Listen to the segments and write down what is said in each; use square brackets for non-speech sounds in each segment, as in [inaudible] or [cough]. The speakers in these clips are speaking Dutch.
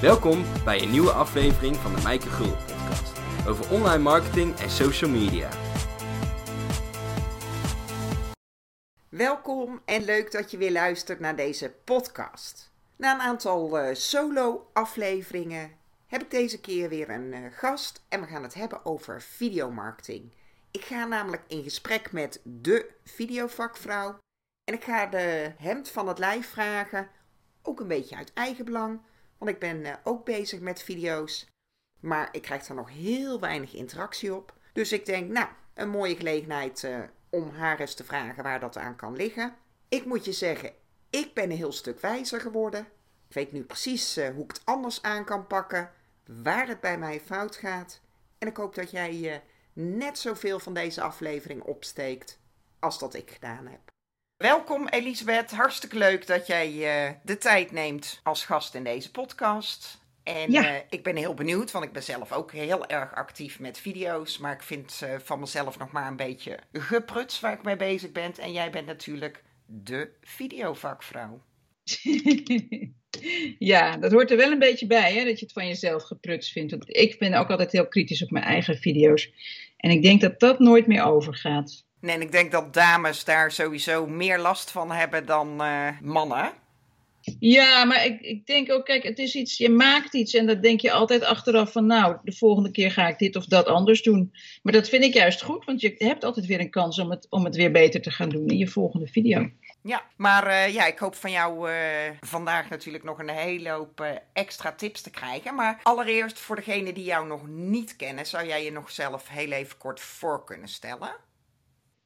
Welkom bij een nieuwe aflevering van de Mijke Gul podcast over online marketing en social media. Welkom en leuk dat je weer luistert naar deze podcast. Na een aantal uh, solo-afleveringen heb ik deze keer weer een uh, gast en we gaan het hebben over videomarketing. Ik ga namelijk in gesprek met de videovakvrouw en ik ga de hemd van het lijf vragen, ook een beetje uit eigen belang, want ik ben uh, ook bezig met video's, maar ik krijg er nog heel weinig interactie op. Dus ik denk, nou, een mooie gelegenheid uh, om haar eens te vragen waar dat aan kan liggen. Ik moet je zeggen, ik ben een heel stuk wijzer geworden. Ik weet nu precies uh, hoe ik het anders aan kan pakken, waar het bij mij fout gaat. En ik hoop dat jij net zoveel van deze aflevering opsteekt als dat ik gedaan heb. Welkom Elisabeth, hartstikke leuk dat jij uh, de tijd neemt als gast in deze podcast. En ja. uh, ik ben heel benieuwd, want ik ben zelf ook heel erg actief met video's. Maar ik vind uh, van mezelf nog maar een beetje gepruts waar ik mee bezig ben. En jij bent natuurlijk de videovakvrouw. [laughs] ja, dat hoort er wel een beetje bij, hè, dat je het van jezelf gepruts vindt. Want ik ben ook altijd heel kritisch op mijn eigen video's. En ik denk dat dat nooit meer overgaat. Nee, en ik denk dat dames daar sowieso meer last van hebben dan uh, mannen. Ja, maar ik, ik denk ook, kijk, het is iets, je maakt iets en dan denk je altijd achteraf van, nou, de volgende keer ga ik dit of dat anders doen. Maar dat vind ik juist goed, want je hebt altijd weer een kans om het, om het weer beter te gaan doen in je volgende video. Ja, maar uh, ja, ik hoop van jou uh, vandaag natuurlijk nog een hele hoop uh, extra tips te krijgen. Maar allereerst voor degenen die jou nog niet kennen, zou jij je nog zelf heel even kort voor kunnen stellen?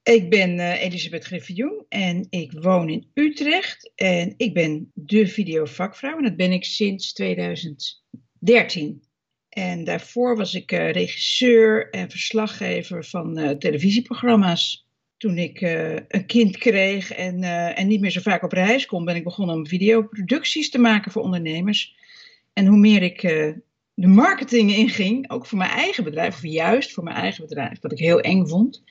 Ik ben uh, Elisabeth Griffioen en ik woon in Utrecht. En ik ben de videovakvrouw en dat ben ik sinds 2013. En daarvoor was ik uh, regisseur en verslaggever van uh, televisieprogramma's. Toen ik een kind kreeg en, en niet meer zo vaak op reis kon, ben ik begonnen om videoproducties te maken voor ondernemers. En hoe meer ik de marketing inging, ook voor mijn eigen bedrijf, of juist voor mijn eigen bedrijf, wat ik heel eng vond,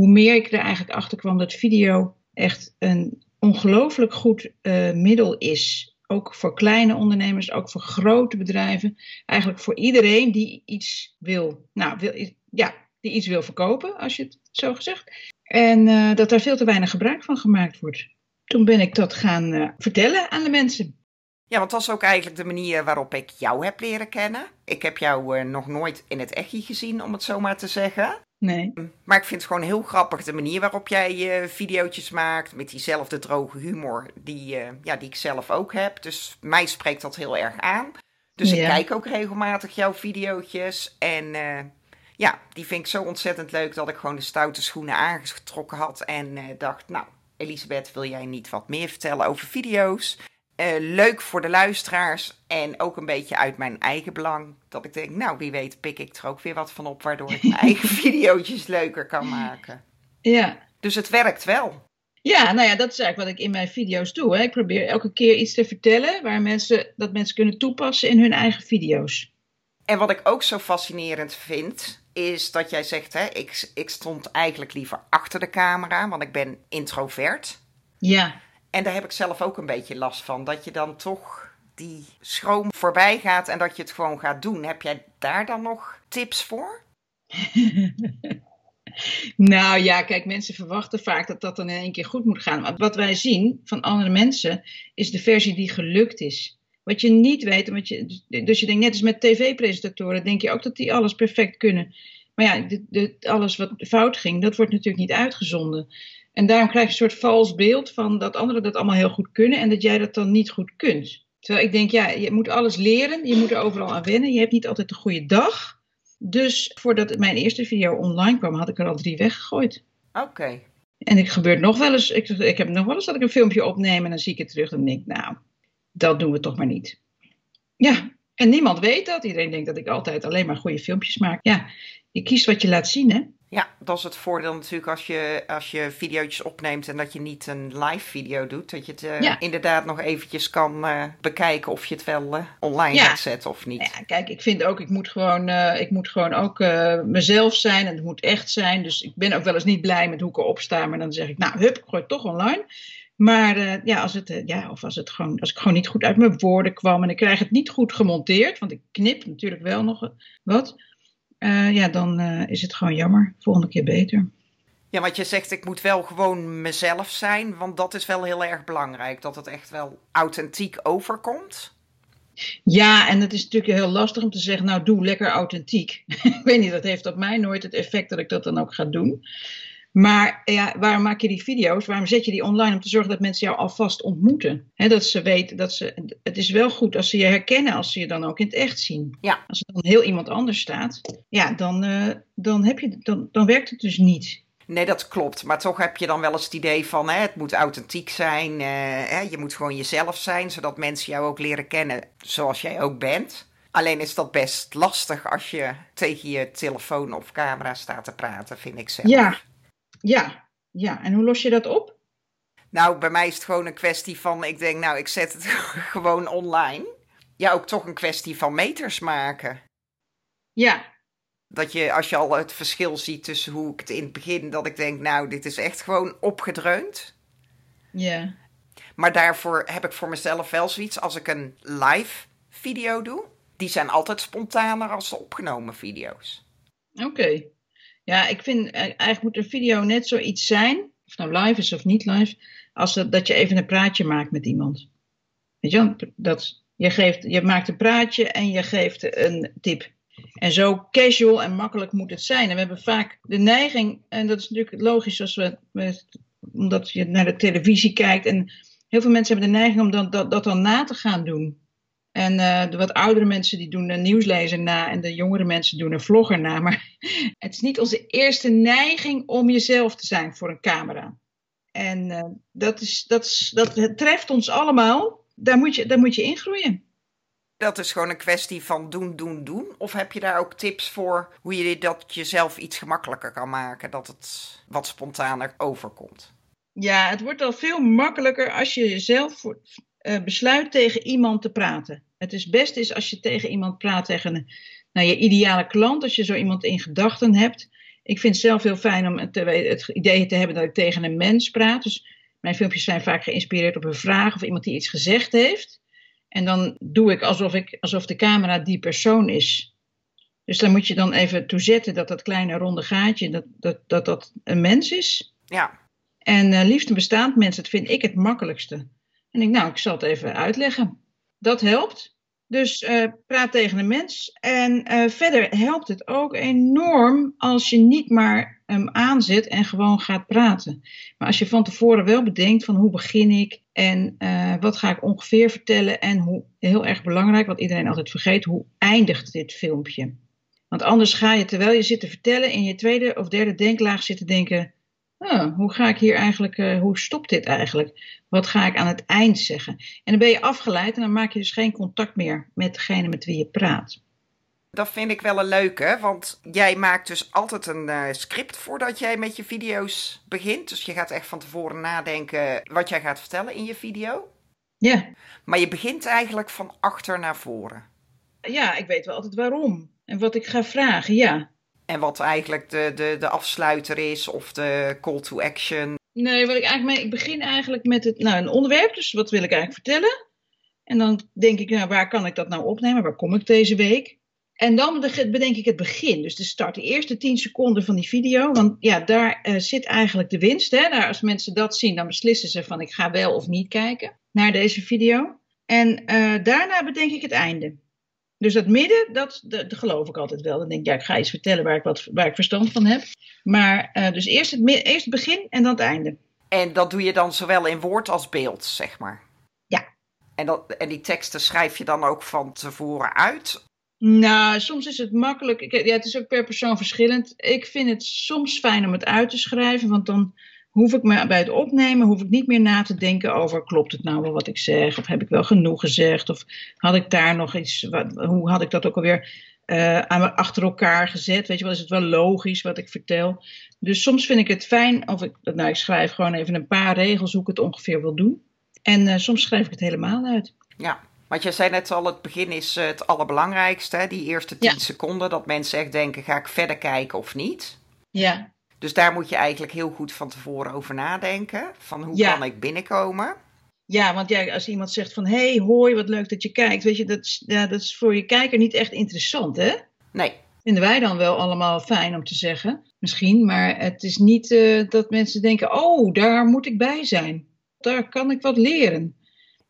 hoe meer ik er eigenlijk achter kwam dat video echt een ongelooflijk goed uh, middel is. Ook voor kleine ondernemers, ook voor grote bedrijven. Eigenlijk voor iedereen die iets wil, nou, wil, ja, die iets wil verkopen, als je het zo gezegd. En uh, dat daar veel te weinig gebruik van gemaakt wordt. Toen ben ik dat gaan uh, vertellen aan de mensen. Ja, want dat is ook eigenlijk de manier waarop ik jou heb leren kennen. Ik heb jou nog nooit in het echtje gezien, om het zo maar te zeggen. Nee. Maar ik vind het gewoon heel grappig de manier waarop jij je uh, video's maakt. Met diezelfde droge humor die, uh, ja, die ik zelf ook heb. Dus mij spreekt dat heel erg aan. Dus ja. ik kijk ook regelmatig jouw video's. En uh, ja, die vind ik zo ontzettend leuk dat ik gewoon de stoute schoenen aangetrokken had. En dacht, nou, Elisabeth, wil jij niet wat meer vertellen over video's? Uh, leuk voor de luisteraars en ook een beetje uit mijn eigen belang. Dat ik denk, nou wie weet pik ik er ook weer wat van op, waardoor ik mijn eigen [laughs] video's leuker kan maken. Ja. Dus het werkt wel. Ja, nou ja, dat is eigenlijk wat ik in mijn video's doe. Hè. Ik probeer elke keer iets te vertellen waar mensen, dat mensen kunnen toepassen in hun eigen video's. En wat ik ook zo fascinerend vind, is dat jij zegt, hè, ik, ik stond eigenlijk liever achter de camera, want ik ben introvert. Ja. En daar heb ik zelf ook een beetje last van. Dat je dan toch die schroom voorbij gaat en dat je het gewoon gaat doen. Heb jij daar dan nog tips voor? [laughs] nou ja, kijk, mensen verwachten vaak dat dat dan in één keer goed moet gaan. Maar wat wij zien van andere mensen is de versie die gelukt is. Wat je niet weet, wat je, dus je denkt net als met tv-presentatoren, denk je ook dat die alles perfect kunnen. Maar ja, alles wat fout ging, dat wordt natuurlijk niet uitgezonden. En daarom krijg je een soort vals beeld van dat anderen dat allemaal heel goed kunnen en dat jij dat dan niet goed kunt. Terwijl ik denk, ja, je moet alles leren, je moet er overal aan wennen, je hebt niet altijd een goede dag. Dus voordat mijn eerste video online kwam, had ik er al drie weggegooid. Oké. Okay. En het gebeurt nog wel eens, ik, ik heb nog wel eens dat ik een filmpje opneem en dan zie ik het terug en denk ik, nou, dat doen we toch maar niet. Ja, en niemand weet dat. Iedereen denkt dat ik altijd alleen maar goede filmpjes maak. Ja, je kiest wat je laat zien, hè. Ja, dat is het voordeel natuurlijk als je, als je video's opneemt en dat je niet een live video doet. Dat je het uh, ja. inderdaad nog eventjes kan uh, bekijken of je het wel uh, online ja. gaat zetten of niet. Ja, kijk, ik vind ook, ik moet gewoon, ik moet gewoon ook mezelf zijn en het moet echt zijn. Dus ik ben ook wel eens niet blij met hoe ik erop sta. Maar dan zeg ik, nou hup, ik gooi het toch online. Maar eh, ja, als het, eh, ja, of als, het gewoon, als ik gewoon niet goed uit mijn woorden kwam en ik krijg het niet goed gemonteerd, want ik knip natuurlijk wel nog wat, eh, ja, dan is het gewoon jammer. Volgende keer beter. Ja, want je zegt ik moet wel gewoon mezelf zijn, want dat is wel heel erg belangrijk, dat het echt wel authentiek overkomt. Ja, en het is natuurlijk heel lastig om te zeggen, nou doe lekker authentiek. [laughs] ik weet niet, dat heeft op mij nooit het effect dat ik dat dan ook ga doen. Maar ja, waarom maak je die video's? Waarom zet je die online? Om te zorgen dat mensen jou alvast ontmoeten. dat ze weten dat ze. Het is wel goed als ze je herkennen, als ze je dan ook in het echt zien. Ja. Als er dan heel iemand anders staat, ja, dan, uh, dan, heb je, dan, dan werkt het dus niet. Nee, dat klopt. Maar toch heb je dan wel eens het idee van hè, het moet authentiek zijn. Uh, hè, je moet gewoon jezelf zijn, zodat mensen jou ook leren kennen zoals jij ook bent. Alleen is dat best lastig als je tegen je telefoon of camera staat te praten, vind ik zelf. Ja, ja, ja. En hoe los je dat op? Nou, bij mij is het gewoon een kwestie van, ik denk, nou, ik zet het [laughs] gewoon online. Ja, ook toch een kwestie van meters maken. Ja. Dat je, als je al het verschil ziet tussen hoe ik het in het begin, dat ik denk, nou, dit is echt gewoon opgedreund. Ja. Maar daarvoor heb ik voor mezelf wel zoiets, als ik een live video doe, die zijn altijd spontaner als de opgenomen video's. Oké. Ja, ik vind eh, eigenlijk moet een video net zoiets zijn, of nou live is of niet live, als dat, je even een praatje maakt met iemand. Weet je Dat, je, geeft, je maakt een praatje en je geeft een tip. En zo casual en makkelijk moet het zijn. En we hebben vaak de neiging, en dat is natuurlijk logisch als we, omdat je naar de televisie kijkt. En heel veel mensen hebben de neiging om dat, dat dan na te gaan doen. En uh, de wat oudere mensen die doen een nieuwslezer na en de jongere mensen doen een vlogger na. Maar [laughs] het is niet onze eerste neiging om jezelf te zijn voor een camera. En uh, dat, is, dat, is, dat treft ons allemaal. Daar moet, je, daar moet je ingroeien. Dat is gewoon een kwestie van doen, doen, doen. Of heb je daar ook tips voor hoe je dat jezelf iets gemakkelijker kan maken? Dat het wat spontaner overkomt? Ja, het wordt al veel makkelijker als je jezelf uh, besluit tegen iemand te praten. Het is best is als je tegen iemand praat, tegen nou, je ideale klant, als je zo iemand in gedachten hebt. Ik vind het zelf heel fijn om het, het idee te hebben dat ik tegen een mens praat. Dus mijn filmpjes zijn vaak geïnspireerd op een vraag of iemand die iets gezegd heeft. En dan doe ik alsof, ik alsof de camera die persoon is. Dus daar moet je dan even toe zetten dat dat kleine ronde gaatje, dat dat, dat, dat een mens is. Ja. En uh, liefst een bestaand mens, dat vind ik het makkelijkste. En ik, nou, ik zal het even uitleggen. Dat helpt. Dus uh, praat tegen een mens. En uh, verder helpt het ook enorm als je niet maar hem aanzet en gewoon gaat praten. Maar als je van tevoren wel bedenkt van hoe begin ik en uh, wat ga ik ongeveer vertellen en hoe, heel erg belangrijk, wat iedereen altijd vergeet, hoe eindigt dit filmpje? Want anders ga je terwijl je zit te vertellen in je tweede of derde denklaag zitten denken, oh, hoe ga ik hier eigenlijk, uh, hoe stopt dit eigenlijk? Wat ga ik aan het eind zeggen? En dan ben je afgeleid en dan maak je dus geen contact meer met degene met wie je praat. Dat vind ik wel een leuke, want jij maakt dus altijd een uh, script voordat jij met je video's begint. Dus je gaat echt van tevoren nadenken wat jij gaat vertellen in je video. Ja. Maar je begint eigenlijk van achter naar voren. Ja, ik weet wel altijd waarom en wat ik ga vragen, ja. En wat eigenlijk de, de, de afsluiter is of de call to action. Nee, wat ik eigenlijk ik begin eigenlijk met het, nou, een onderwerp. Dus wat wil ik eigenlijk vertellen? En dan denk ik, nou, waar kan ik dat nou opnemen? Waar kom ik deze week? En dan bedenk ik het begin, dus de start, de eerste 10 seconden van die video. Want ja, daar uh, zit eigenlijk de winst. Hè? Daar, als mensen dat zien, dan beslissen ze van ik ga wel of niet kijken naar deze video. En uh, daarna bedenk ik het einde. Dus dat midden, dat, dat, geloof ik altijd wel. Dan denk ik, ja, ik ga iets vertellen waar ik, wat, waar ik verstand van heb. Maar uh, dus eerst het, eerst het begin en dan het einde. En dat doe je dan zowel in woord als beeld, zeg maar? Ja. En, dat, en die teksten schrijf je dan ook van tevoren uit? Nou, soms is het makkelijk. Ik, ja, het is ook per persoon verschillend. Ik vind het soms fijn om het uit te schrijven, want dan hoef ik me bij het opnemen hoef ik niet meer na te denken over klopt het nou wel wat ik zeg of heb ik wel genoeg gezegd of had ik daar nog iets wat, hoe had ik dat ook alweer uh, aan achter elkaar gezet weet je wel is het wel logisch wat ik vertel dus soms vind ik het fijn of ik nou ik schrijf gewoon even een paar regels hoe ik het ongeveer wil doen en uh, soms schrijf ik het helemaal uit ja want je zei net al, het begin is uh, het allerbelangrijkste, hè? die eerste 10 ja. seconden, dat mensen echt denken, ga ik verder kijken of niet? Ja. Dus daar moet je eigenlijk heel goed van tevoren over nadenken. Van hoe Ja. kan ik binnenkomen? Ja, want ja, als iemand zegt van, hey, hoi, wat leuk dat je kijkt. Weet je, dat is, ja, dat is voor je kijker niet echt interessant, hè? Nee, Vinden wij dan wel allemaal fijn om te zeggen, misschien. Maar het is niet eh, dat mensen denken, oh, daar moet ik bij zijn. Daar kan ik wat leren.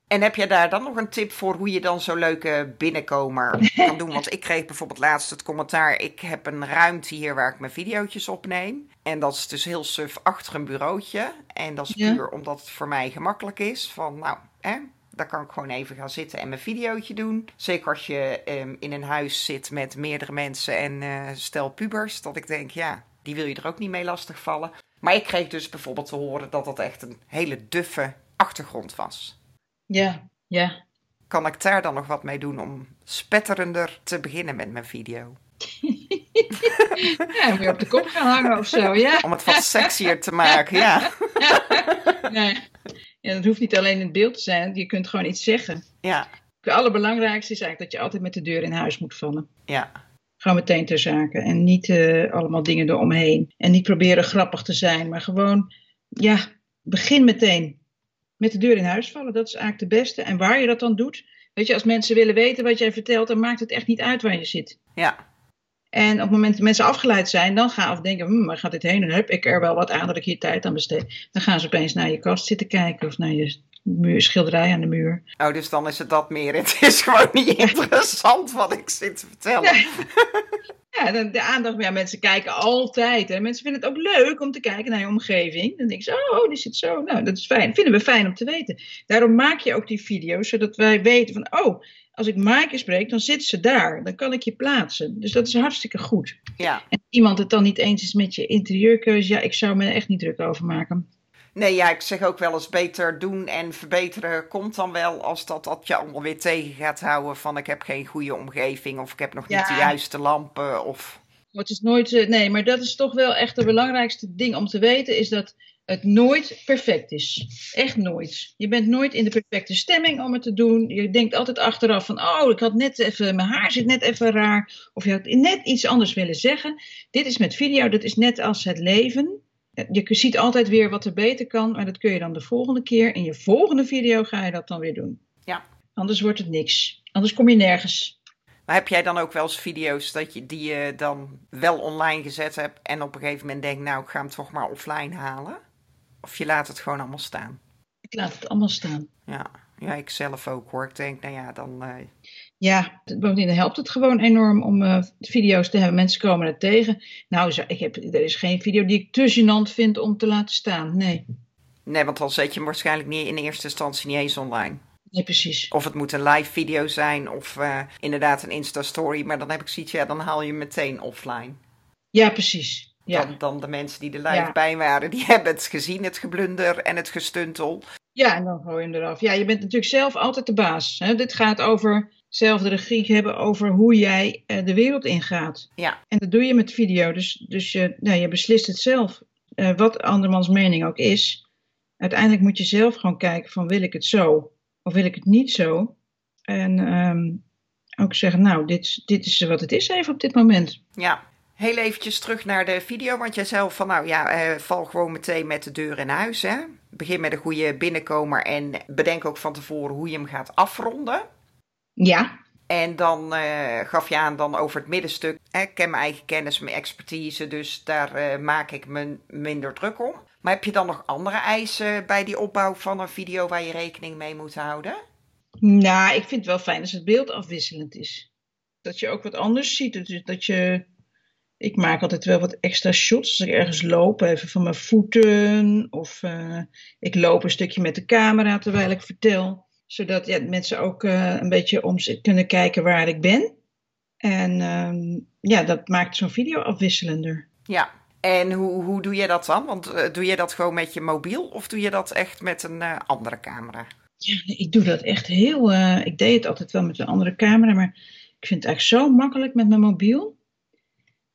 En heb jij daar dan nog een tip voor hoe je dan zo'n leuke binnenkomer kan doen? [laughs] Want ik kreeg bijvoorbeeld laatst het commentaar: ik heb een ruimte hier waar ik mijn video's opneem. En dat is dus heel suf achter een bureautje. En dat is Ja. puur omdat het voor mij gemakkelijk is. Van nou, hè, daar kan ik gewoon even gaan zitten en mijn videootje doen. Zeker als je ehm, in een huis zit met meerdere mensen en eh, stel pubers. Dat ik denk, ja, die wil je er ook niet mee lastigvallen. Maar ik kreeg dus bijvoorbeeld te horen dat dat echt een hele duffe achtergrond was. Ja, ja. Kan ik daar dan nog wat mee doen om spetterender te beginnen met mijn video? [laughs] Ja, moet je op de kop gaan hangen of zo, ja. Om het wat sexier te maken, ja. [laughs] Nee. Ja, dat hoeft niet alleen in het beeld te zijn, je kunt gewoon iets zeggen. Ja, Het allerbelangrijkste is eigenlijk dat je altijd met de deur in huis moet vallen. ja, Gewoon meteen ter zake. En niet eh, allemaal dingen eromheen. En niet proberen grappig te zijn. Maar gewoon, ja, begin meteen. Met de deur in huis vallen. Dat is eigenlijk de beste. En waar je dat dan doet. Weet je, als mensen willen weten wat jij vertelt, dan maakt het echt niet uit waar je zit. ja. En op het moment dat mensen afgeleid zijn, dan gaan of denken, hm, waar gaat dit heen? Dan heb ik er wel wat aan dat ik hier tijd aan besteed. Dan gaan ze opeens naar je kast zitten kijken of naar je muur, schilderij aan de muur. Oh, dus dan is het dat meer. [laughs] Het is gewoon niet interessant wat ik zit te vertellen. [laughs] Ja, de, de aandacht, ja, mensen kijken altijd. Hè. Mensen vinden het ook leuk om te kijken naar je omgeving. Dan denken ze, oh, die zit zo. Nou, dat is fijn. Vinden we fijn om te weten. Daarom maak je ook die video's, zodat wij weten van, oh, als ik Maaike spreek, dan zit ze daar. Dan kan ik je plaatsen. Dus dat is hartstikke goed. Ja. En iemand het dan niet eens is met je interieurkeuze, ja, ik zou me er echt niet druk over maken. Nee, ja, ik zeg ook wel eens beter doen en verbeteren komt dan wel als dat, dat je allemaal weer tegen gaat houden van ik heb geen goede omgeving of ik heb nog niet de juiste lampen of... Maar Het is nooit, eh, nee, maar dat is toch wel echt het belangrijkste ding om te weten, is dat het nooit perfect is. Echt nooit. Je bent nooit in de perfecte stemming om het te doen. Je denkt altijd achteraf van, oh, ik had net even, mijn haar zit net even raar. Of je had net iets anders willen zeggen. Dit is met video, dat is net als het leven. Je ziet altijd weer wat er beter kan, maar dat kun je dan de volgende keer. In je volgende video ga je dat dan weer doen. Ja. Anders wordt het niks. Anders kom je nergens. Maar heb jij dan ook wel eens video's dat je, die je dan wel online gezet hebt en op een gegeven moment denkt, nou ik ga hem toch maar offline halen? Of je laat het gewoon allemaal staan? Ik laat het allemaal staan. Ja, ja ik zelf ook hoor. Ik denk, nou ja, dan... eh, Ja, bovendien helpt het gewoon enorm om eh, video's te hebben. Mensen komen er tegen. Nou, ik heb, er is geen video die ik te gênant vind om te laten staan. Nee, Nee, want dan zet je hem waarschijnlijk niet in eerste instantie niet eens online. nee precies. Of het moet een live video zijn of eh, inderdaad een Insta-story. Maar dan heb ik zoiets, ja, dan haal je hem meteen offline. Ja, precies. Ja, Dan, dan de mensen die er live Ja. bij waren, die [laughs] hebben het gezien, het geblunder en het gestuntel. ja en dan gooi je hem eraf. Ja, je bent natuurlijk zelf altijd de baas. Hè? Dit gaat over zelf de regie hebben over hoe jij eh, de wereld ingaat. Ja. En dat doe je met video. Dus, dus je, nou, je beslist het zelf. Eh, wat andermans mening ook is. Uiteindelijk moet je zelf gewoon kijken van wil ik het zo of wil ik het niet zo. En ehm, ook zeggen, nou, dit, dit is wat het is even op dit moment. Ja, heel eventjes terug naar de video. Want jij zei van, nou ja, eh, val gewoon meteen met de deur in huis. Hè? Begin met een goede binnenkomer en bedenk ook van tevoren hoe je hem gaat afronden. Ja, En dan eh, gaf je aan dan over het middenstuk. Ik ken mijn eigen kennis, mijn expertise, dus daar eh, maak ik me minder druk om. Maar heb je dan nog andere eisen bij die opbouw van een video waar je rekening mee moet houden? nou, ik vind het wel fijn als het beeld afwisselend is. Dat je ook wat anders ziet. Dus dat je, ik maak altijd wel wat extra shots als ik ergens loop, even van mijn voeten. Of eh, ik loop een stukje met de camera terwijl ik vertel. Zodat ja, mensen ook eh, een beetje om kunnen kijken waar ik ben. En ehm, ja, dat maakt zo'n video afwisselender. Ja. En hoe, hoe doe je dat dan? Want eh, doe je dat gewoon met je mobiel of doe je dat echt met een andere camera? Ja, ik doe dat echt heel. ik deed het altijd wel met een andere camera, maar ik vind het eigenlijk zo makkelijk met mijn mobiel.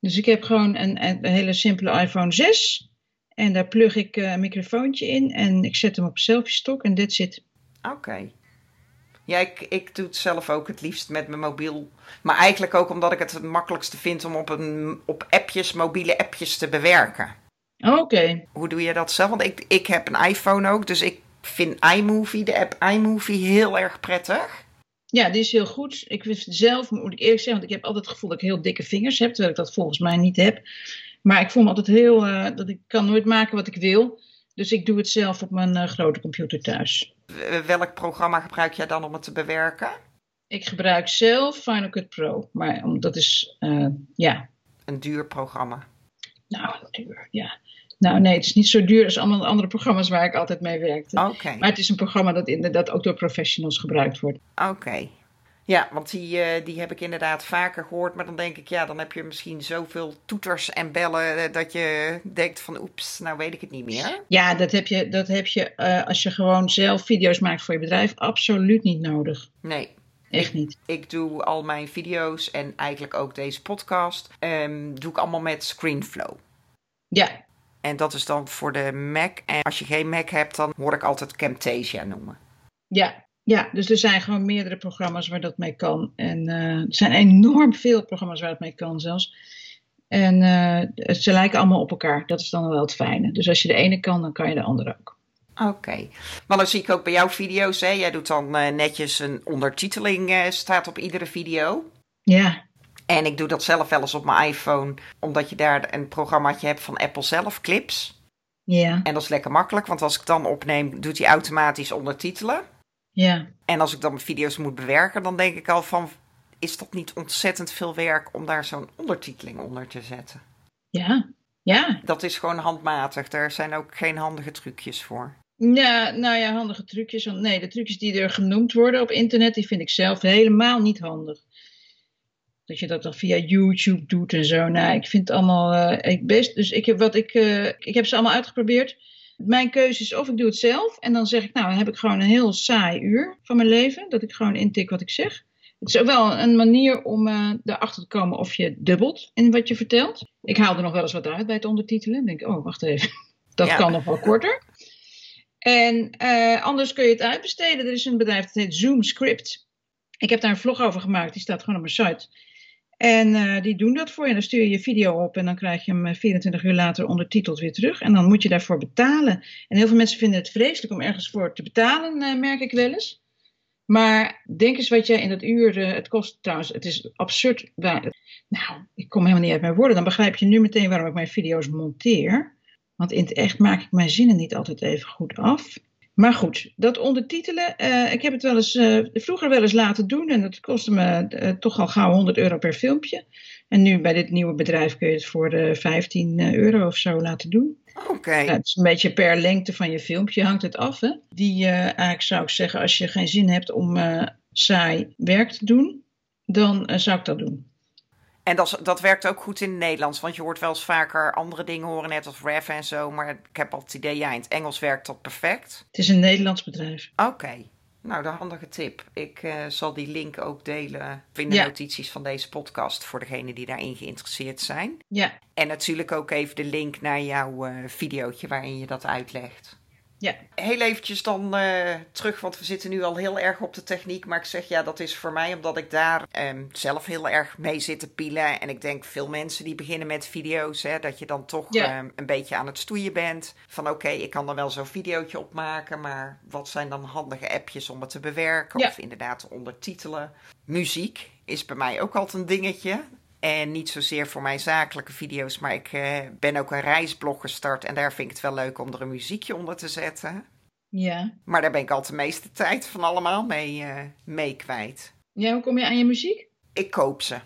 Dus ik heb gewoon een, een hele simpele iPhone 6. En daar plug ik eh, een microfoontje in en ik zet hem op selfie stok en dit zit. Oké. Ja, ik, ik doe het zelf ook het liefst met mijn mobiel. Maar eigenlijk ook omdat ik het het makkelijkste vind om op, een, op appjes, mobiele appjes te bewerken. Oké. Hoe doe je dat zelf? Want ik, ik heb een iPhone ook, dus ik vind iMovie, de app iMovie, heel erg prettig. Ja, die is heel goed. Ik vind zelf, moet ik eerlijk zeggen, want ik heb altijd het gevoel dat ik heel dikke vingers heb, terwijl ik dat volgens mij niet heb. Maar ik voel me altijd heel, eh, dat ik kan nooit maken wat ik wil. Dus ik doe het zelf op mijn eh, grote computer thuis. Welk programma gebruik jij dan om het te bewerken? Ik gebruik zelf Final Cut Pro, maar dat is, eh, ja, Een duur programma. nou, duur, ja. Nou nee, het is niet zo duur als allemaal andere programma's waar ik altijd mee werkte. Oké, Maar het is een programma dat inderdaad ook door professionals gebruikt wordt. oké. Ja, want die, eh, die heb ik inderdaad vaker gehoord. Maar dan denk ik, ja, dan heb je misschien zoveel toeters en bellen eh, dat je denkt van oeps, nou weet ik het niet meer. Ja, dat heb je, dat heb je eh, als je gewoon zelf video's maakt voor je bedrijf absoluut niet nodig. Nee, Echt niet. ik doe al mijn video's en eigenlijk ook deze podcast, ehm, doe ik allemaal met ScreenFlow. Ja, En dat is dan voor de Mac. En als je geen Mac hebt, dan hoor ik altijd Camtasia noemen. ja, ja, dus er zijn gewoon meerdere programma's waar dat mee kan. En eh, er zijn enorm veel programma's waar het mee kan zelfs. En eh, ze lijken allemaal op elkaar. Dat is dan wel het fijne. Dus als je de ene kan, dan kan je de andere ook. Oké. Maar dan zie ik ook bij jouw video's, hè, jij doet dan eh, netjes een ondertiteling, staat op iedere video. Ja, En ik doe dat zelf wel eens op mijn iPhone, omdat je daar een programmaatje hebt van Apple zelf, Clips. ja, En dat is lekker makkelijk, want als ik dan opneem, doet hij automatisch ondertitelen. ja. En als ik dan mijn video's moet bewerken, dan denk ik al van, is dat niet ontzettend veel werk om daar zo'n ondertiteling onder te zetten? Ja, ja. Dat is gewoon handmatig, daar zijn ook geen handige trucjes voor. Ja, nou ja, handige trucjes. Want Nee, de trucjes die er genoemd worden op internet, die vind ik zelf helemaal niet handig. Dat je dat dan via YouTube doet en zo. Nou, ik vind het allemaal eh, ik best. Dus ik heb, wat ik, eh, ik heb ze allemaal uitgeprobeerd. Mijn keuze is of ik doe het zelf. En dan zeg ik, nou, dan heb ik gewoon een heel saai uur van mijn leven. Dat ik gewoon intik wat ik zeg. Het is ook wel een manier om eh, erachter te komen of je dubbelt in wat je vertelt. Ik haal er nog wel eens wat uit bij het ondertitelen. Dan denk ik, oh, wacht even. [laughs] Dat Ja. kan nog wel korter. En anders kun je het uitbesteden. Er is een bedrijf dat heet Zoom Script. Ik heb daar een vlog over gemaakt. Die staat gewoon op mijn site. En eh, die doen dat voor je. Dan stuur je je video op en dan krijg je hem eh, 24 uur later ondertiteld weer terug. En dan moet je daarvoor betalen. En heel veel mensen vinden het vreselijk om ergens voor te betalen, eh, merk ik wel eens. Maar denk eens wat jij in dat uur, eh, het kost trouwens, het is absurd. Nou, ik kom helemaal niet uit mijn woorden. Dan begrijp je nu meteen waarom ik mijn video's monteer. Want in het echt maak ik mijn zinnen niet altijd even goed af. Maar goed, dat ondertitelen, eh, ik heb het wel eens, eh, vroeger wel eens laten doen en dat kostte me eh, toch al gauw 100 euro per filmpje. En nu bij dit nieuwe bedrijf kun je het voor eh 15 euro of zo laten doen. Oké. Ja, het is een beetje per lengte van je filmpje hangt het af. Hè? Die eigenlijk zou ik zeggen, als je geen zin hebt om saai werk te doen, dan zou ik dat doen. En dat, dat werkt ook goed in het Nederlands, want je hoort wel eens vaker andere dingen horen, net als ref en zo. Maar ik heb al het idee, ja, in het Engels werkt dat perfect. Het is een Nederlands bedrijf. Oké, nou, de handige tip. Ik eh, zal die link ook delen in de Ja. notities van deze podcast voor degenen die daarin geïnteresseerd zijn. Ja, En natuurlijk ook even de link naar jouw eh videootje waarin je dat uitlegt. Ja. Heel eventjes dan eh, terug, want we zitten nu al heel erg op de techniek. Maar ik zeg ja, dat is voor mij omdat ik daar ehm, zelf heel erg mee zit te pielen. En ik denk veel mensen die beginnen met video's, hè, dat je dan toch Ja. ehm, een beetje aan het stoeien bent. Van oké, ik kan er wel zo'n videootje op maken, maar wat zijn dan handige appjes om het te bewerken? Ja. Of inderdaad te ondertitelen. Muziek is bij mij ook altijd een dingetje. En niet zozeer voor mijn zakelijke video's, maar ik eh, ben ook een reisblog gestart. En daar vind ik het wel leuk om er een muziekje onder te zetten. Ja. Maar daar ben ik al de meeste tijd van allemaal mee, eh, mee kwijt. Ja, hoe kom je aan je muziek? Ik koop ze.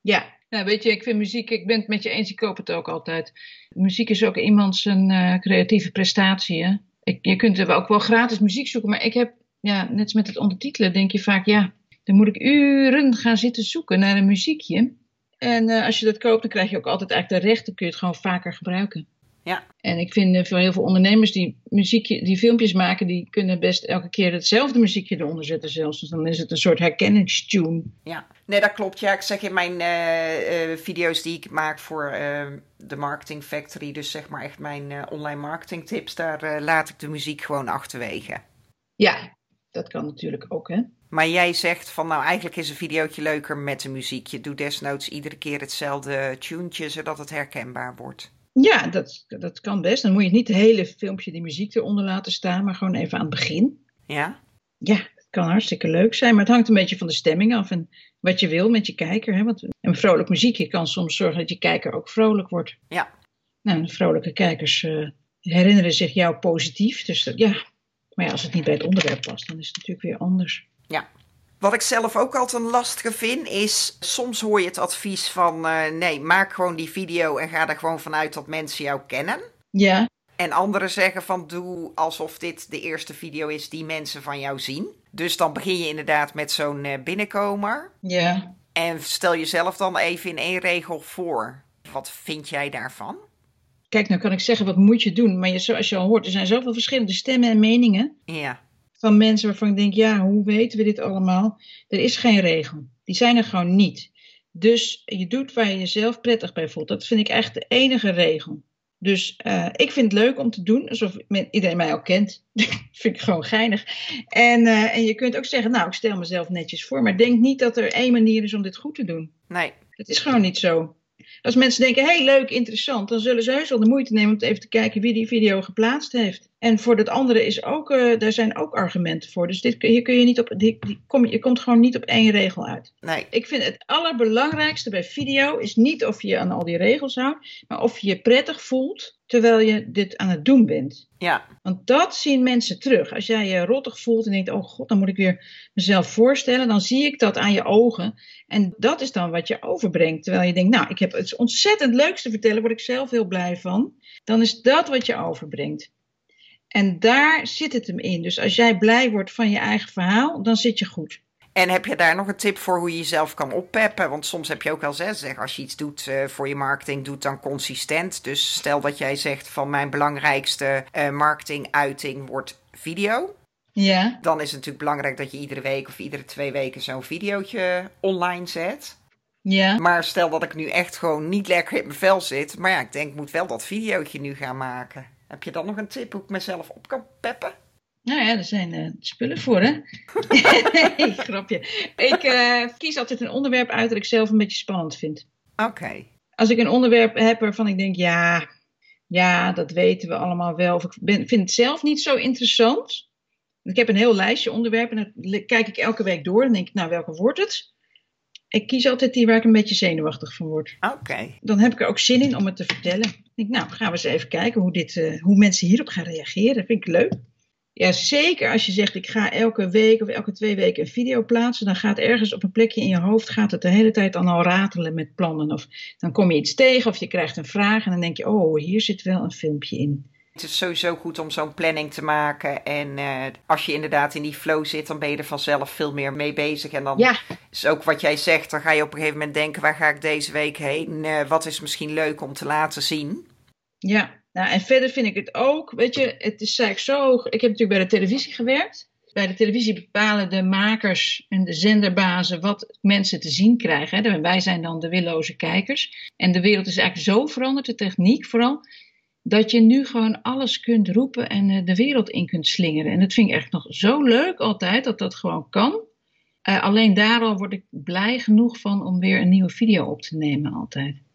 Ja. Nou, weet je, ik vind muziek, ik ben het met je eens, ik koop het ook altijd. Muziek is ook iemand zijn eh, creatieve prestatie. Hè? Ik, je kunt er ook wel gratis muziek zoeken, maar ik heb, ja, net als met het ondertitelen, denk je vaak, ja, dan moet ik uren gaan zitten zoeken naar een muziekje. En eh, als je dat koopt, dan krijg je ook altijd eigenlijk de rechten, kun je het gewoon vaker gebruiken. Ja. En ik vind voor heel veel ondernemers die, muziekje, die filmpjes maken, die kunnen best elke keer hetzelfde muziekje eronder zetten zelfs. Dus dan is het een soort herkenningstune. Ja, nee, dat klopt. Ja, ik zeg in mijn eh, video's die ik maak voor eh, de Marketing Factory, dus zeg maar echt mijn online marketing tips, daar laat ik de muziek gewoon achterwege. Ja, dat kan natuurlijk ook, hè? Maar jij zegt van nou eigenlijk is een videootje leuker met de muziek. Je doet desnoods iedere keer hetzelfde tunetje, zodat het herkenbaar wordt. Ja, dat, dat kan best. Dan moet je niet het hele filmpje die muziek eronder laten staan, maar gewoon even aan het begin. Ja? Ja, het kan hartstikke leuk zijn, maar het hangt een beetje van de stemming af en wat je wil met je kijker. Hè? Want een vrolijk muziekje kan soms zorgen dat je kijker ook vrolijk wordt. Ja. Nou, vrolijke kijkers uh, herinneren zich jou positief. Dus dat, ja, maar ja, als het niet bij het onderwerp past, dan is het natuurlijk weer anders. Ja. Wat ik zelf ook altijd een lastige vind, is soms hoor je het advies van uh, nee, maak gewoon die video en ga er gewoon vanuit dat mensen jou kennen. Ja. En anderen zeggen van doe alsof dit de eerste video is die mensen van jou zien. Dus dan begin je inderdaad met zo'n uh, binnenkomer. Ja. En stel jezelf dan even in één regel voor. Wat vind jij daarvan? Kijk, nou kan ik zeggen, wat moet je doen? Maar je, zoals je al hoort, er zijn zoveel verschillende stemmen en meningen. Ja. Van mensen waarvan ik denk, ja, hoe weten we dit allemaal? Er is geen regel. Die zijn er gewoon niet. Dus je doet waar je jezelf prettig bij voelt. Dat vind ik echt de enige regel. Dus uh, ik vind het leuk om te doen, alsof iedereen mij al kent. [laughs] vind ik gewoon geinig. En, uh, en je kunt ook zeggen, nou, ik stel mezelf netjes voor. Maar denk niet dat er één manier is om dit goed te doen. Nee. Het is gewoon niet zo. Als mensen denken, hey, leuk, interessant, dan zullen ze heus wel de moeite nemen om even te kijken wie die video geplaatst heeft. En voor dat andere is ook, uh, daar zijn ook argumenten voor. Dus dit, hier kun je niet op, die, die kom, je komt gewoon niet op één regel uit. Nee. Ik vind het allerbelangrijkste bij video is niet of je je aan al die regels houdt, maar of je je prettig voelt terwijl je dit aan het doen bent. Ja. Want dat zien mensen terug. Als jij je rottig voelt en denkt, oh god, dan moet ik weer mezelf voorstellen, dan zie ik dat aan je ogen. En dat is dan wat je overbrengt. Terwijl je denkt, nou, ik heb het ontzettend leuks te vertellen, word ik zelf heel blij van. Dan is dat wat je overbrengt. En daar zit het hem in. Dus als jij blij wordt van je eigen verhaal, dan zit je goed. En heb je daar nog een tip voor hoe je jezelf kan oppeppen? Want soms heb je ook wel eens zeg, als je iets doet uh, voor je marketing, doet dan consistent. Dus stel dat jij zegt van mijn belangrijkste uh, marketinguiting wordt video. Ja. Dan is het natuurlijk belangrijk dat je iedere week of iedere twee weken zo'n videootje online zet. Ja. Maar stel dat ik nu echt gewoon niet lekker in mijn vel zit. Maar ja, ik denk, ik moet wel dat videootje nu gaan maken. Heb je dan nog een tip hoe ik mezelf op kan peppen? Nou ja, er zijn uh, spullen voor, hè? nee, [laughs] [laughs] grapje. Ik uh, kies altijd een onderwerp uit dat ik zelf een beetje spannend vind. Oké. Okay. Als ik een onderwerp heb waarvan ik denk, ja, ja, dat weten we allemaal wel. Of ik ben, vind het zelf niet zo interessant. Ik heb een heel lijstje onderwerpen en dan kijk ik elke week door. En denk ik, nou, welke wordt het? Ik kies altijd die waar ik een beetje zenuwachtig van word. Oké. Okay. Dan heb ik er ook zin in om het te vertellen. Ik denk, nou, gaan we eens even kijken hoe, dit, uh, hoe mensen hierop gaan reageren. Dat vind ik leuk. Ja, zeker als je zegt ik ga elke week of elke twee weken een video plaatsen, dan gaat ergens op een plekje in je hoofd gaat het de hele tijd dan al ratelen met plannen. Of dan kom je iets tegen of je krijgt een vraag en dan denk je, oh, hier zit wel een filmpje in. Het is sowieso goed om zo'n planning te maken. En uh, als je inderdaad in die flow zit, dan ben je er vanzelf veel meer mee bezig. En dan ja. is ook wat jij zegt, dan ga je op een gegeven moment denken, waar ga ik deze week heen? Uh, wat is misschien leuk om te laten zien? Ja, nou, en verder vind ik het ook, weet je, het is eigenlijk zo. Ik heb natuurlijk bij de televisie gewerkt. Bij de televisie bepalen de makers en de zenderbazen wat mensen te zien krijgen. Hè. Wij zijn dan de willoze kijkers. En de wereld is eigenlijk zo veranderd, de techniek vooral, dat je nu gewoon alles kunt roepen en de wereld in kunt slingeren. En dat vind ik echt nog zo leuk altijd, dat dat gewoon kan. Uh, alleen daar al word ik blij genoeg van om weer een nieuwe video op te nemen altijd.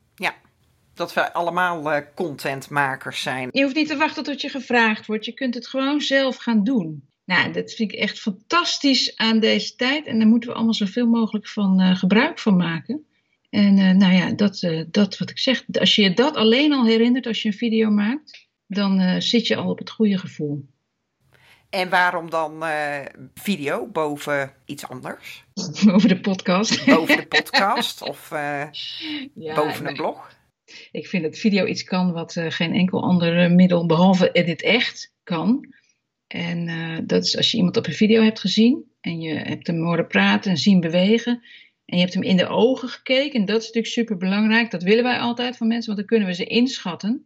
Dat we allemaal uh, contentmakers zijn. Je hoeft niet te wachten tot je gevraagd wordt. Je kunt het gewoon zelf gaan doen. Nou, dat vind ik echt fantastisch aan deze tijd. En daar moeten we allemaal zoveel mogelijk van uh, gebruik van maken. En uh, nou ja, dat, dat wat ik zeg. Als je je dat alleen al herinnert als je een video maakt, dan zit je al op het goede gevoel. En waarom dan video boven iets anders? [laughs] Boven de podcast. Boven de podcast of ja, boven een blog? Ik vind dat video iets kan wat uh, geen enkel ander middel behalve Edit Echt kan. En uh, dat is als je iemand op een video hebt gezien en je hebt hem horen praten en zien bewegen. En je hebt hem in de ogen gekeken. En dat is natuurlijk super belangrijk. Dat willen wij altijd van mensen, want dan kunnen we ze inschatten.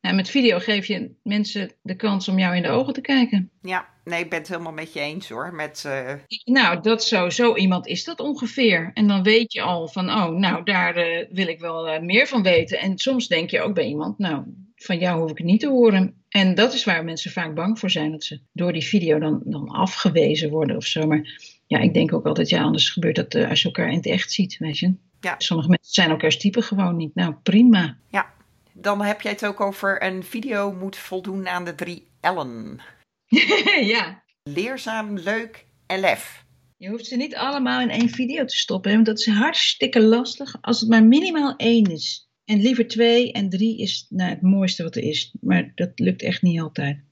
Nou, met video geef je mensen de kans om jou in de ogen te kijken. Ja, nee, ik ben het helemaal met je eens hoor. Met, uh... Nou, dat zo, zo iemand is dat ongeveer. En dan weet je al van, oh, nou, daar uh, wil ik wel uh, meer van weten. En soms denk je ook bij iemand, nou, van jou hoef ik het niet te horen. En dat is waar mensen vaak bang voor zijn, dat ze door die video dan, dan afgewezen worden of zo. Maar ja, ik denk ook altijd, ja, anders gebeurt dat als je elkaar in het echt ziet, weet je. Ja. Sommige mensen zijn elkaars type gewoon niet. Nou, prima. Ja, dan heb jij het ook over een video moet voldoen aan de drie L'en. [laughs] ja. Leerzaam, leuk en lef. Je hoeft ze niet allemaal in één video te stoppen, hè, want dat is hartstikke lastig als het maar minimaal één is. En liever twee en drie is nou, het mooiste wat er is. Maar dat lukt echt niet altijd.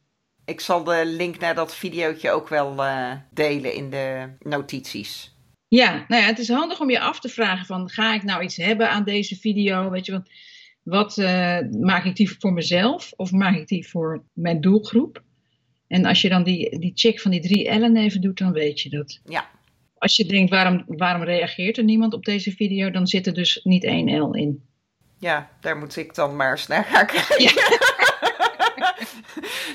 Ik zal de link naar dat videootje ook wel uh, delen in de notities. Ja, nou ja, het is handig om je af te vragen van ga ik nou iets hebben aan deze video? Weet je, want wat uh, maak ik die voor mezelf of maak ik die voor mijn doelgroep? En als je dan die, die check van die drie L'en even doet, dan weet je dat. Ja. Als je denkt, waarom, waarom reageert er niemand op deze video? Dan zit er dus niet één L in. Ja, daar moet ik dan maar eens naar gaan kijken. Ja.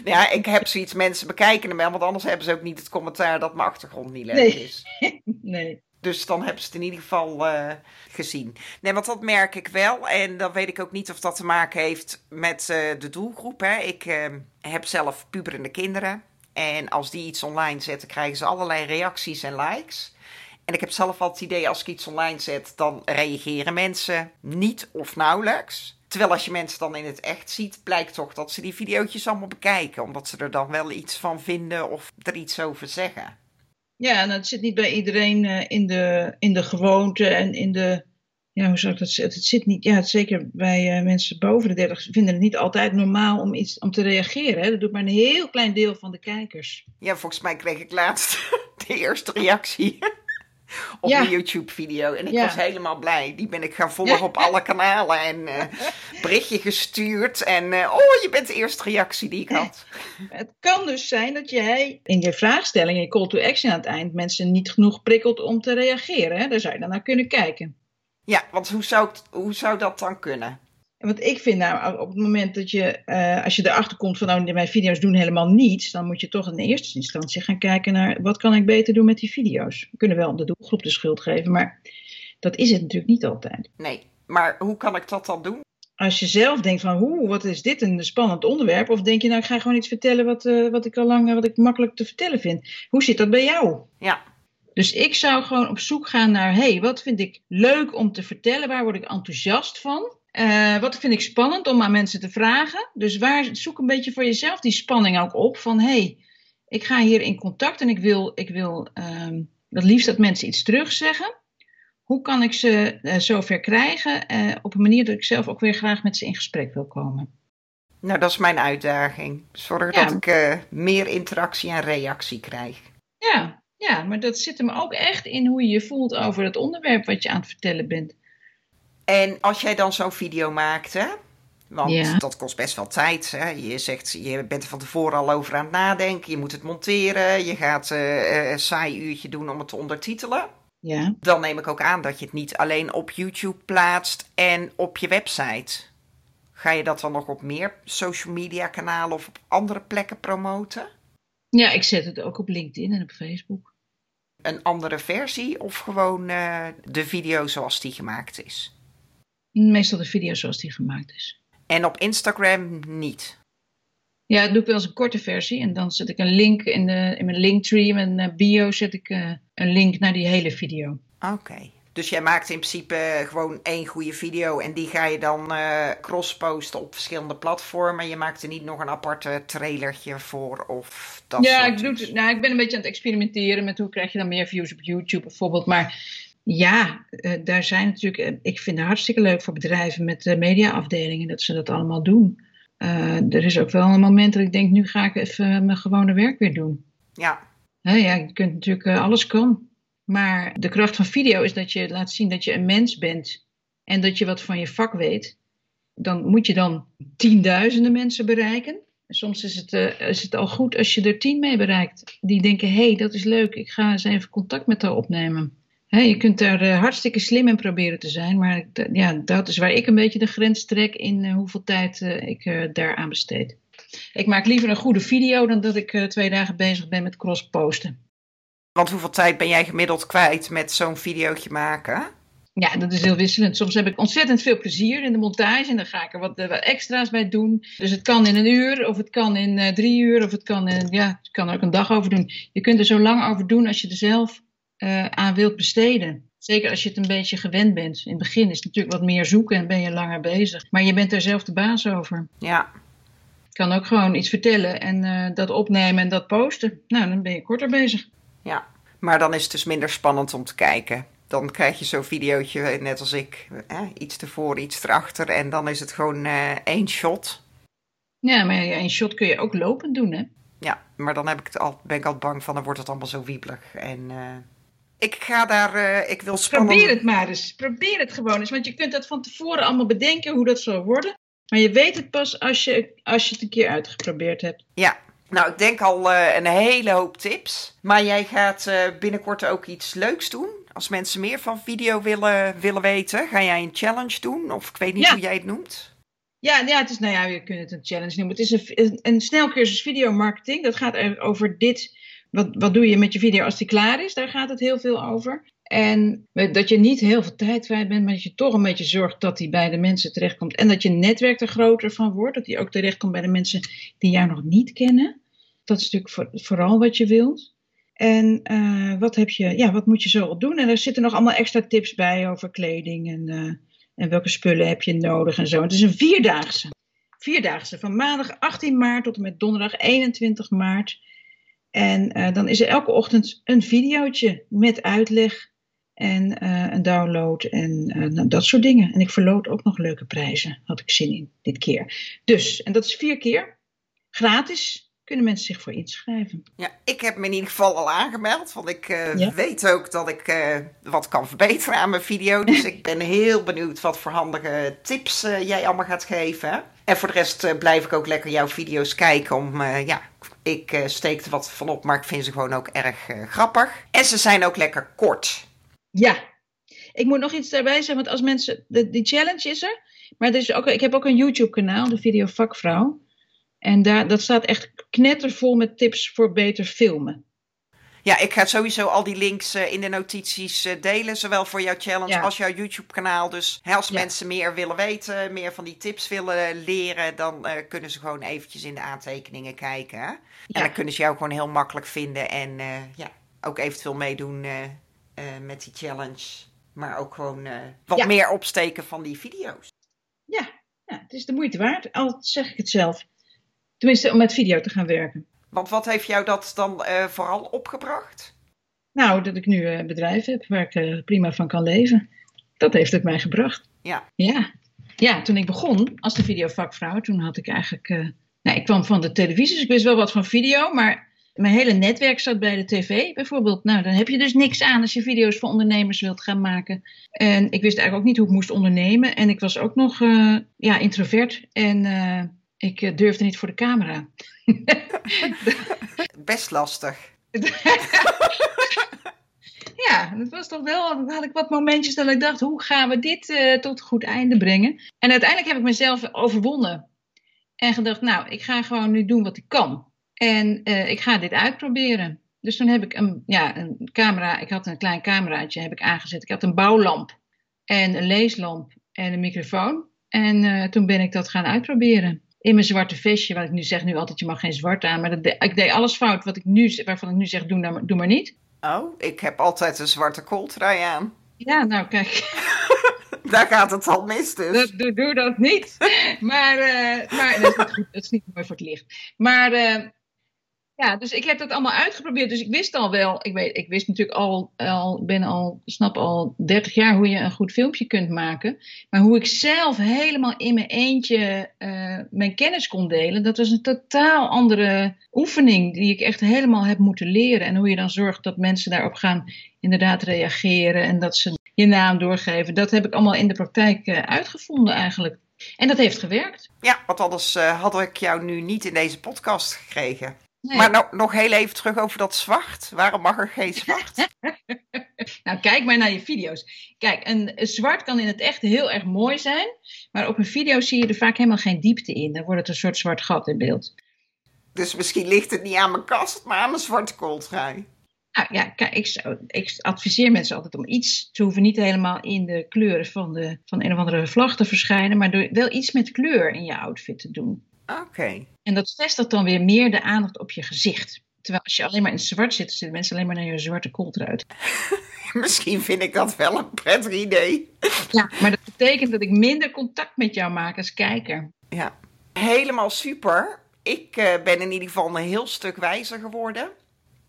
[laughs] ja, ik heb zoiets, mensen bekijken hem, want anders hebben ze ook niet het commentaar dat mijn achtergrond niet leuk nee. is. [laughs] nee. Dus dan hebben ze het in ieder geval uh, gezien. Nee, want dat merk ik wel. En dan weet ik ook niet of dat te maken heeft met uh, de doelgroep. Hè. Ik uh, heb zelf puberende kinderen. En als die iets online zetten, krijgen ze allerlei reacties en likes. En ik heb zelf al het idee, als ik iets online zet, dan reageren mensen niet of nauwelijks. Terwijl als je mensen dan in het echt ziet, blijkt toch dat ze die video's allemaal bekijken. Omdat ze er dan wel iets van vinden of er iets over zeggen. Ja, en het zit niet bij iedereen uh, in, de, in de gewoonte en in de. Ja, hoe zou ik dat zeggen? Het zit niet. Ja, zeker bij uh, mensen boven de 30 vinden het niet altijd normaal om, iets, om te reageren. Hè? Dat doet maar een heel klein deel van de kijkers. Ja, volgens mij kreeg ik laatst [laughs] de eerste reactie op ja. een YouTube-video. En ik ja. was helemaal blij. Die ben ik gaan volgen op alle kanalen. En uh, [laughs] berichtje gestuurd. En uh, oh, je bent de eerste reactie die ik had. Het kan dus zijn dat jij in je vraagstelling, in je call to action aan het eind, mensen niet genoeg prikkelt om te reageren. Hè? Daar zou je dan naar kunnen kijken. Ja, want hoe zou, hoe zou dat dan kunnen? Want ik vind nou, op het moment dat je, uh, als je erachter komt van nou, mijn video's doen helemaal niets, dan moet je toch in eerste instantie gaan kijken naar wat kan ik beter doen met die video's. We kunnen wel de doelgroep de schuld geven, maar dat is het natuurlijk niet altijd. Nee, maar hoe kan ik dat dan doen? Als je zelf denkt van, hoe, wat is dit een spannend onderwerp? Of denk je nou, ik ga gewoon iets vertellen wat, uh, wat ik al lang, wat ik makkelijk te vertellen vind. Hoe zit dat bij jou? Ja. Dus ik zou gewoon op zoek gaan naar, hé, hey, wat vind ik leuk om te vertellen? Waar word ik enthousiast van? Uh, wat vind ik spannend om aan mensen te vragen? Dus waar, zoek een beetje voor jezelf die spanning ook op. Van hé, hey, ik ga hier in contact en ik wil, ik wil um, het liefst dat mensen iets terugzeggen. Hoe kan ik ze uh, zover krijgen uh, op een manier dat ik zelf ook weer graag met ze in gesprek wil komen? Nou, dat is mijn uitdaging. Zorg ja. dat ik meer interactie en reactie krijg. Ja, ja, maar dat zit hem ook echt in hoe je je voelt over het onderwerp wat je aan het vertellen bent. En als jij dan zo'n video maakt, hè, want ja. dat kost best wel tijd. Hè? Je zegt, je bent er van tevoren al over aan het nadenken. Je moet het monteren. Je gaat uh, een saai uurtje doen om het te ondertitelen. Ja. Dan neem ik ook aan dat je het niet alleen op YouTube plaatst en op je website. Ga je dat dan nog op meer social media kanalen of op andere plekken promoten? Ja, ik zet het ook op LinkedIn en op Facebook. Een andere versie of gewoon uh, de video zoals die gemaakt is? Meestal de video zoals die gemaakt is. En op Instagram niet? Ja, dat doe ik wel eens een korte versie. En dan zet ik een link in, de, in mijn linktree, in mijn bio, zet ik uh, een link naar die hele video. Oké. Okay. Dus jij maakt in principe gewoon één goede video en die ga je dan uh, cross-posten op verschillende platformen. Je maakt er niet nog een aparte trailertje voor of dat Ja, ik, doe, nou, ik ben een beetje aan het experimenteren met hoe krijg je dan meer views op YouTube bijvoorbeeld. Maar ja, uh, daar zijn natuurlijk, uh, ik vind het hartstikke leuk voor bedrijven met mediaafdelingen dat ze dat allemaal doen. er is ook wel een moment dat ik denk, nu ga ik even mijn gewone werk weer doen. Ja. ja je kunt natuurlijk, alles kan. Maar de kracht van video is dat je laat zien dat je een mens bent en dat je wat van je vak weet. Dan moet je dan tienduizenden mensen bereiken. Soms is het, is het al goed als je er tien mee bereikt. Die denken, hé, hey, dat is leuk, ik ga eens even contact met haar opnemen. He, je kunt daar uh, hartstikke slim in proberen te zijn, maar ja, dat is waar ik een beetje de grens trek in uh, hoeveel tijd uh, ik daaraan besteed. Ik maak liever een goede video dan dat ik twee dagen bezig ben met cross-posten. Want hoeveel tijd ben jij gemiddeld kwijt met zo'n videootje maken? Ja, dat is heel wisselend. Soms heb ik ontzettend veel plezier in de montage en dan ga ik er wat, extra's bij doen. Dus het kan in een uur, of het kan in drie uur, of het kan in, ja, je kan er ook een dag over doen. Je kunt er zo lang over doen als je er zelf uh, aan wilt besteden. Zeker als je het een beetje gewend bent. In het begin is het natuurlijk wat meer zoeken en ben je langer bezig. Maar je bent er zelf de baas over. Ja, Ik kan ook gewoon iets vertellen en eh, dat opnemen en dat posten. Nou, dan ben je korter bezig. ja. Maar dan is het dus minder spannend om te kijken. Dan krijg je zo'n videootje, net als ik, eh, iets ervoor, iets erachter. En dan is het gewoon eh, één shot. Ja, maar een shot kun je ook lopend doen, hè? Ja, maar dan heb ik het al, ben ik altijd bang van, dan wordt het allemaal zo wiebelig. En eh, ik ga daar, eh, ik wil spannend... Probeer het maar eens. Probeer het gewoon eens. Want je kunt dat van tevoren allemaal bedenken hoe dat zal worden. Maar je weet het pas als je, als je het een keer uitgeprobeerd hebt. Ja, nou ik denk al eh, een hele hoop tips. Maar jij gaat eh, binnenkort ook iets leuks doen. Als mensen meer van video willen, willen weten, ga jij een challenge doen? Of ik weet niet Ja. hoe jij het noemt. Ja, ja, het is, nou ja, je kunt het een challenge noemen. Het is een, een, een snelcursus videomarketing. Dat gaat er over dit. Wat, wat doe je met je video als die klaar is? Daar gaat het heel veel over. En dat je niet heel veel tijd kwijt bent, maar dat je toch een beetje zorgt dat die bij de mensen terechtkomt. En dat je netwerk er groter van wordt. Dat die ook terechtkomt bij de mensen die jou nog niet kennen. Dat is natuurlijk voor- vooral wat je wilt. En eh, wat, heb je, ja, wat moet je zo al doen? En er zitten nog allemaal extra tips bij over kleding en, eh, en welke spullen heb je nodig en zo. Het is een vierdaagse. Vierdaagse van maandag 18 maart tot en met donderdag 21 maart. En eh, dan is er elke ochtend een videootje met uitleg en eh, een download en eh, nou, dat soort dingen. En ik verloot ook nog leuke prijzen, had ik zin in dit keer. Dus, en dat is vier keer. Gratis kunnen mensen zich voor inschrijven. Ja, ik heb me in ieder geval al aangemeld. Want ik eh, Ja. weet ook dat ik eh, wat kan verbeteren aan mijn video. [laughs] Dus ik ben heel benieuwd wat voor handige tips eh, jij allemaal gaat geven. En voor de rest blijf ik ook lekker jouw video's kijken. Om, ja, ik steek er wat van op, maar ik vind ze gewoon ook erg grappig. En ze zijn ook lekker kort. Ja, ik moet nog iets daarbij zeggen, want als mensen, de, die challenge is er, maar er is ook, ik heb ook een YouTube kanaal, de video Vakvrouw. En daar, dat staat echt knettervol met tips voor beter filmen. Ja, ik ga sowieso al die links eh, in de notities eh, delen. Zowel voor jouw challenge Ja. als jouw YouTube kanaal. Dus hè, als Ja. mensen meer willen weten, meer van die tips willen leren, dan eh, kunnen ze gewoon eventjes in de aantekeningen kijken. Hè? En dan kunnen ze jou gewoon heel makkelijk vinden. En ja, ook eventueel meedoen met die challenge. Maar ook gewoon wat meer opsteken van die video's. Ja, ja, het is de moeite waard, al zeg ik het zelf. Tenminste, om met video te gaan werken. Want wat heeft jou dat dan eh, vooral opgebracht? Nou, dat ik nu een bedrijf heb waar ik eh, prima van kan leven. Dat heeft het mij gebracht. Ja. Ja. Ja, toen ik begon als de videovakvrouw, toen had ik eigenlijk... eh, nou, ik kwam van de televisie, dus ik wist wel wat van video, maar mijn hele netwerk zat bij de tv bijvoorbeeld. Nou, dan heb je dus niks aan als je video's voor ondernemers wilt gaan maken. En ik wist eigenlijk ook niet hoe ik moest ondernemen. En ik was ook nog eh, ja, introvert en eh, ik eh, durfde niet voor de camera. [laughs] Best lastig. [laughs] Ja, het was toch wel, dan had ik wat momentjes dat ik dacht, hoe gaan we dit eh, tot een goed einde brengen? En uiteindelijk heb ik mezelf overwonnen. En gedacht, nou, ik ga gewoon nu doen wat ik kan. En eh, ik ga dit uitproberen. Dus toen heb ik een, ja, een camera, ik had een klein cameraatje heb ik aangezet. Ik had een bouwlamp en een leeslamp en een microfoon. En toen ben ik dat gaan uitproberen. In mijn zwarte vestje, wat ik nu zeg nu altijd, je mag geen zwart aan. Maar dat de- ik deed alles fout wat ik nu, waarvan ik nu zeg, doe, nou maar- doe maar niet. Oh, ik heb altijd een zwarte kooltrui aan. Ja, nou kijk, [laughs] Daar gaat het al mis dus. dat, doe, doe dat niet. Maar, eh, maar dat, is niet goed, dat is niet mooi voor het licht. Maar eh, ja, dus ik heb dat allemaal uitgeprobeerd. Dus ik wist al wel, ik, weet, ik wist natuurlijk al, al, ben al, snap al 30 jaar hoe je een goed filmpje kunt maken. Maar hoe ik zelf helemaal in mijn eentje eh, mijn kennis kon delen, dat was een totaal andere oefening die ik echt helemaal heb moeten leren. En hoe je dan zorgt dat mensen daarop gaan inderdaad reageren en dat ze je naam doorgeven. Dat heb ik allemaal in de praktijk eh, uitgevonden eigenlijk. En dat heeft gewerkt. Ja, want anders eh, had ik jou nu niet in deze podcast gekregen. Nee. Maar nou, nog heel even terug over dat zwart. Waarom mag er geen zwart? [laughs] Nou, kijk maar naar je video's. Kijk, een, zwart kan in het echt heel erg mooi zijn. Maar op een video zie je er vaak helemaal geen diepte in. Dan wordt het een soort zwart gat in beeld. dus misschien ligt het niet aan mijn kast, maar aan mijn zwarte kooltrui. Nou ja, kijk, ik, zou- ik adviseer mensen altijd om iets. Ze hoeven niet helemaal in de kleuren van, de, van een of andere vlag te verschijnen. Maar door wel iets met kleur in je outfit te doen. Oké. En dat vestigt dan weer meer de aandacht op je gezicht. Terwijl als je alleen maar in zwart zit, zitten mensen alleen maar naar je zwarte kooltruit. [laughs] Misschien vind ik dat wel een prettig idee. Ja, maar dat betekent dat ik minder contact met jou maak als kijker. Ja, helemaal super. Ik uh, ben in ieder geval een heel stuk wijzer geworden.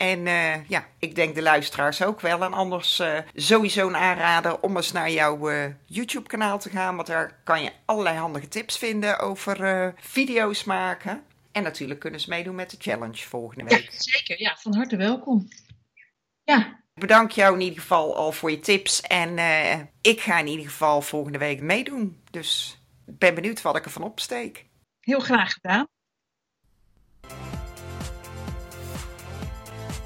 En uh, ja, ik denk de luisteraars ook wel. En anders uh, sowieso een aanrader om eens naar jouw YouTube-kanaal te gaan. Want daar kan je allerlei handige tips vinden over video's maken. En natuurlijk kunnen ze meedoen met de challenge volgende week. Ja, zeker. Ja, van harte welkom. Ja. Bedank jou in ieder geval al voor je tips. En ik ga in ieder geval volgende week meedoen. Dus ik ben benieuwd wat ik ervan opsteek. Heel graag gedaan.